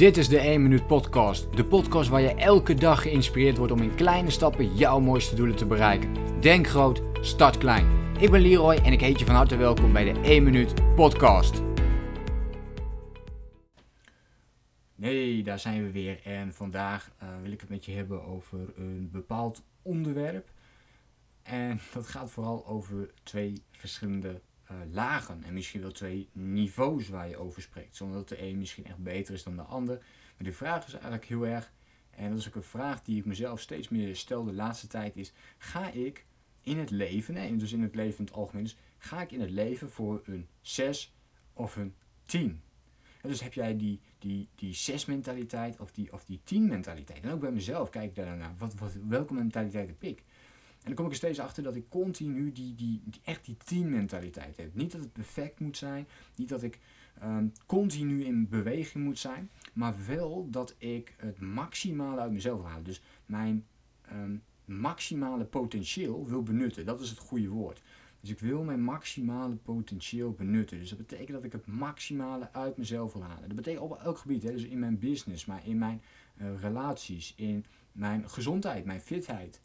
Dit is de 1 Minuut Podcast. De podcast waar je elke dag geïnspireerd wordt om in kleine stappen jouw mooiste doelen te bereiken. Denk groot, start klein. Ik ben Leroy en ik heet je van harte welkom bij de 1 Minuut Podcast. Nee, daar zijn we weer. En vandaag uh, wil ik het met je hebben over een bepaald onderwerp. En dat gaat vooral over twee verschillende uh, lagen en misschien wel twee niveaus waar je over spreekt. Zonder dat de een misschien echt beter is dan de ander. Maar de vraag is eigenlijk heel erg, en dat is ook een vraag die ik mezelf steeds meer stel de laatste tijd, is: ga ik in het leven, en dus in het leven in het algemeen, dus ga ik in het leven voor een 6 of een 10? dus heb jij die, die, die 6 mentaliteit of die, of die 10 mentaliteit? En ook bij mezelf kijk ik daar naar. Wat, wat, welke mentaliteit heb ik? En dan kom ik er steeds achter dat ik continu die, die, die echt die teammentaliteit heb. Niet dat het perfect moet zijn, niet dat ik ehm, continu in beweging moet zijn, maar wel dat ik het maximale uit mezelf haal. Dus mijn ehm, maximale potentieel wil benutten. Dat is het goede woord. Dus ik wil mijn maximale potentieel benutten. Dus dat betekent dat ik het maximale uit mezelf wil halen. Dat betekent op elk gebied. Hè? Dus in mijn business, maar in mijn uh, relaties, in mijn gezondheid, mijn fitheid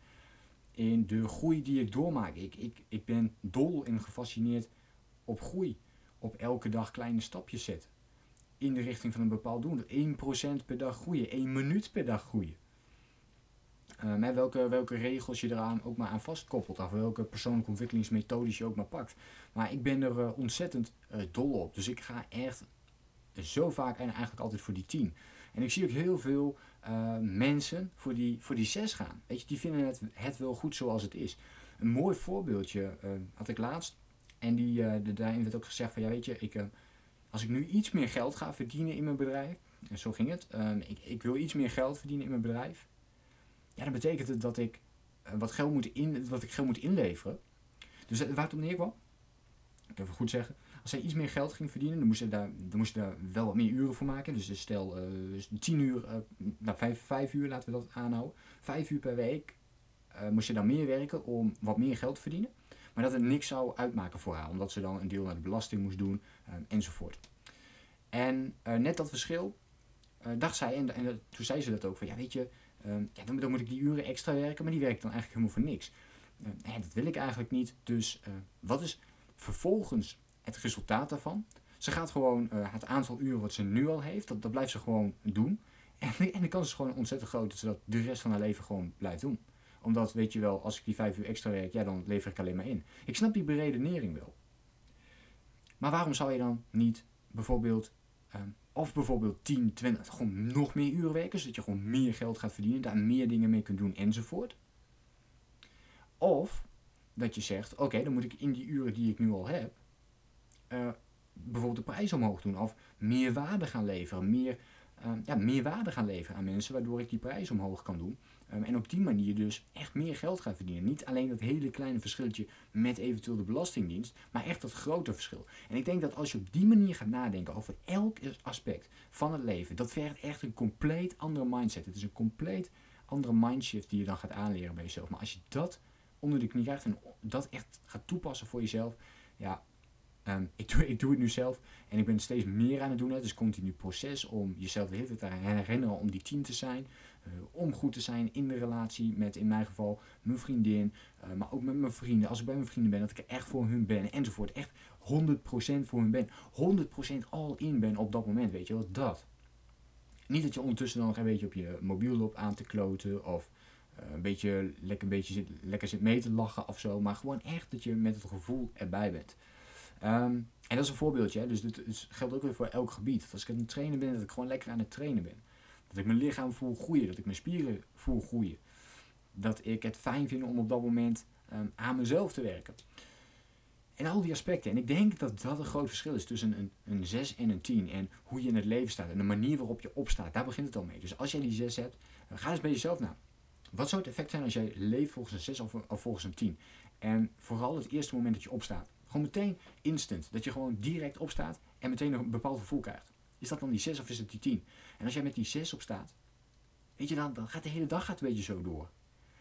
in de groei die ik doormaak. Ik, ik, ik ben dol en gefascineerd op groei. Op elke dag kleine stapjes zetten. In de richting van een bepaald doel. 1% per dag groeien. 1 minuut per dag groeien. Met welke, welke regels je eraan ook maar aan vastkoppelt. Of welke persoonlijke ontwikkelingsmethodes je ook maar pakt. Maar ik ben er uh, ontzettend uh, dol op. Dus ik ga echt zo vaak en eigenlijk altijd voor die 10. En ik zie ook heel veel uh, mensen voor die, voor die zes gaan. Weet je, die vinden het, het wel goed zoals het is. Een mooi voorbeeldje uh, had ik laatst. En die, uh, de, daarin werd ook gezegd van ja weet je, ik, als ik nu iets meer geld ga verdienen in mijn bedrijf. En zo ging het. Ehm, ik, ik wil iets meer geld verdienen in mijn bedrijf. Ja, dan betekent het dat ik wat, geld moet in, wat ik geld moet inleveren. Dus waar het op neerkwam. Ik even goed zeggen als hij iets meer geld ging verdienen, dan moest hij daar, dan moest hij daar wel wat meer uren voor maken. Dus, dus stel eh, 10 uur, uh, nou 5, 5 uur laten we dat aanhouden. 5 uur per week uh, moest je dan meer werken om wat meer geld te verdienen. Maar dat het niks zou uitmaken voor haar, omdat ze dan een deel naar de belasting moest doen enzovoort. En net dat verschil dacht zij, en, en toen zei ze dat ook, van ja weet je, ja, dan, dan, moet ik die uren extra werken, maar die werkt dan eigenlijk helemaal voor niks. en dat wil ik eigenlijk niet, dus wat is vervolgens het resultaat daarvan. Ze gaat gewoon uh, het aantal uren wat ze nu al heeft, dat, dat blijft ze gewoon doen. En, en de kans is gewoon ontzettend groot dat ze dat de rest van haar leven gewoon blijft doen. Omdat, weet je wel, als ik die vijf uur extra werk, ja, dan lever ik alleen maar in. Ik snap die beredenering wel. Maar waarom zou je dan niet bijvoorbeeld, um, of bijvoorbeeld 10, 20, gewoon nog meer uren werken, zodat je gewoon meer geld gaat verdienen, daar meer dingen mee kunt doen enzovoort. Of dat je zegt, oké, dan moet ik in die uren die ik nu al heb, uh, bijvoorbeeld de prijs omhoog doen. Of meer waarde gaan leveren. Meer, uh, ja, meer waarde gaan leveren aan mensen, waardoor ik die prijs omhoog kan doen. Um, en op die manier dus echt meer geld gaan verdienen. Niet alleen dat hele kleine verschilletje met eventueel de belastingdienst, maar echt dat grote verschil. En ik denk dat als je op die manier gaat nadenken over elk aspect van het leven, dat vergt echt een compleet andere mindset. Het is een compleet andere mindshift die je dan gaat aanleren bij jezelf. Maar als je dat onder de knie krijgt en dat echt gaat toepassen voor jezelf, ja, Um, ik, doe, het nu zelf en ik ben steeds meer aan het doen. Het is een continu proces om jezelf de hele tijd te herinneren om die team te zijn. Uh, om goed te zijn in de relatie met, in mijn geval, mijn vriendin. Uh, maar ook met mijn vrienden. Als ik bij mijn vrienden ben, dat ik er echt voor hun ben. Enzovoort. Echt 100% voor hun ben. 100% all in ben op dat moment. Weet je wel, dat. Niet dat je ondertussen dan nog een beetje op je mobiel loopt aan te kloten. Of uh, een beetje, lekker, een beetje zit, lekker zit mee te lachen of zo. Maar gewoon echt dat je met het gevoel erbij bent. Um, en dat is een voorbeeldje, hè? dus dit geldt ook weer voor elk gebied. Dat als ik aan het trainen ben, dat ik gewoon lekker aan het trainen ben. Dat ik mijn lichaam voel groeien, dat ik mijn spieren voel groeien. Dat ik het fijn vind om op dat moment um, aan mezelf te werken. En al die aspecten. En ik denk dat dat een groot verschil is tussen een, een 6 en een 10. En hoe je in het leven staat. En de manier waarop je opstaat. Daar begint het al mee. Dus als jij die 6 hebt, ga eens bij jezelf na. Wat zou het effect zijn als jij leeft volgens een 6 of, of volgens een 10? En vooral het eerste moment dat je opstaat. Gewoon meteen instant. Dat je gewoon direct opstaat en meteen een bepaald gevoel krijgt. Is dat dan die 6 of is het die 10? En als jij met die 6 opstaat, weet je dan, dan gaat de hele dag gaat een beetje zo door.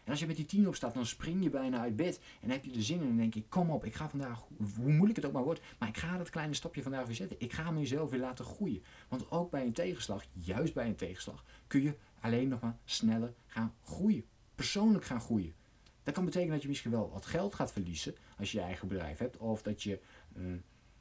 En als je met die 10 opstaat, dan spring je bijna uit bed. En heb je er zin in. En denk je, kom op, ik ga vandaag, hoe moeilijk het ook maar wordt, maar ik ga dat kleine stapje vandaag weer zetten. Ik ga mezelf weer laten groeien. Want ook bij een tegenslag, juist bij een tegenslag, kun je alleen nog maar sneller gaan groeien. Persoonlijk gaan groeien. Dat kan betekenen dat je misschien wel wat geld gaat verliezen als je je eigen bedrijf hebt. Of dat je uh,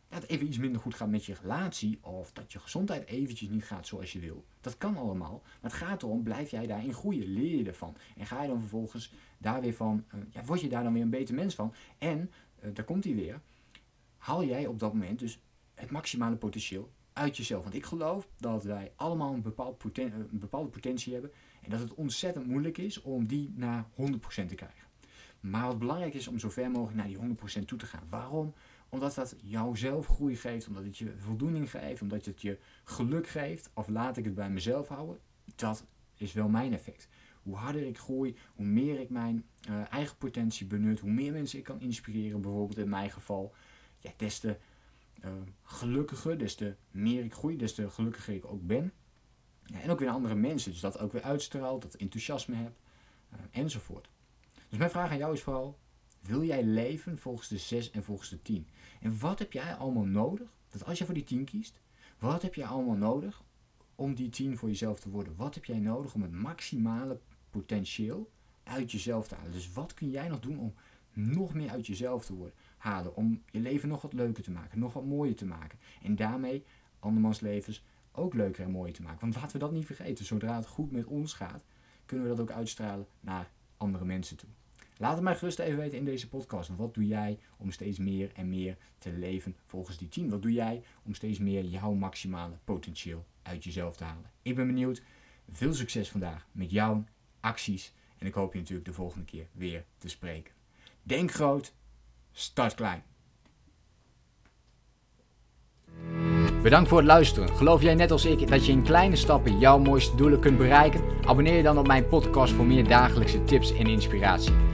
dat even iets minder goed gaat met je relatie. Of dat je gezondheid eventjes niet gaat zoals je wil. Dat kan allemaal. Maar het gaat erom, blijf jij daarin groeien? Leer je ervan? En ga je dan vervolgens daar weer van, uh, ja, word je daar dan weer een beter mens van? En, uh, daar komt hij weer, haal jij op dat moment dus het maximale potentieel uit jezelf. Want ik geloof dat wij allemaal een, bepaald een bepaalde potentie hebben. En dat het ontzettend moeilijk is om die naar 100% te krijgen. Maar wat belangrijk is om zo ver mogelijk naar die 100% toe te gaan. Waarom? Omdat dat jouw zelfgroei geeft, omdat het je voldoening geeft, omdat het je geluk geeft. Of laat ik het bij mezelf houden. Dat is wel mijn effect. Hoe harder ik groei, hoe meer ik mijn uh, eigen potentie benut, hoe meer mensen ik kan inspireren, bijvoorbeeld in mijn geval, ja, des te uh, gelukkiger, des te meer ik groei, des te gelukkiger ik ook ben. Ja, en ook weer andere mensen, dus dat ook weer uitstraalt, dat enthousiasme heb, uh, enzovoort. Dus mijn vraag aan jou is vooral, wil jij leven volgens de 6 en volgens de 10? En wat heb jij allemaal nodig, dat als je voor die 10 kiest, wat heb jij allemaal nodig om die 10 voor jezelf te worden? Wat heb jij nodig om het maximale potentieel uit jezelf te halen? Dus wat kun jij nog doen om nog meer uit jezelf te worden, halen? Om je leven nog wat leuker te maken, nog wat mooier te maken. En daarmee andermans levens ook leuker en mooier te maken. Want laten we dat niet vergeten, zodra het goed met ons gaat, kunnen we dat ook uitstralen naar andere mensen toe. Laat het mij gerust even weten in deze podcast. Wat doe jij om steeds meer en meer te leven volgens die team? Wat doe jij om steeds meer jouw maximale potentieel uit jezelf te halen? Ik ben benieuwd. Veel succes vandaag met jouw acties. En ik hoop je natuurlijk de volgende keer weer te spreken. Denk groot, start klein. Bedankt voor het luisteren. Geloof jij net als ik dat je in kleine stappen jouw mooiste doelen kunt bereiken? Abonneer je dan op mijn podcast voor meer dagelijkse tips en inspiratie.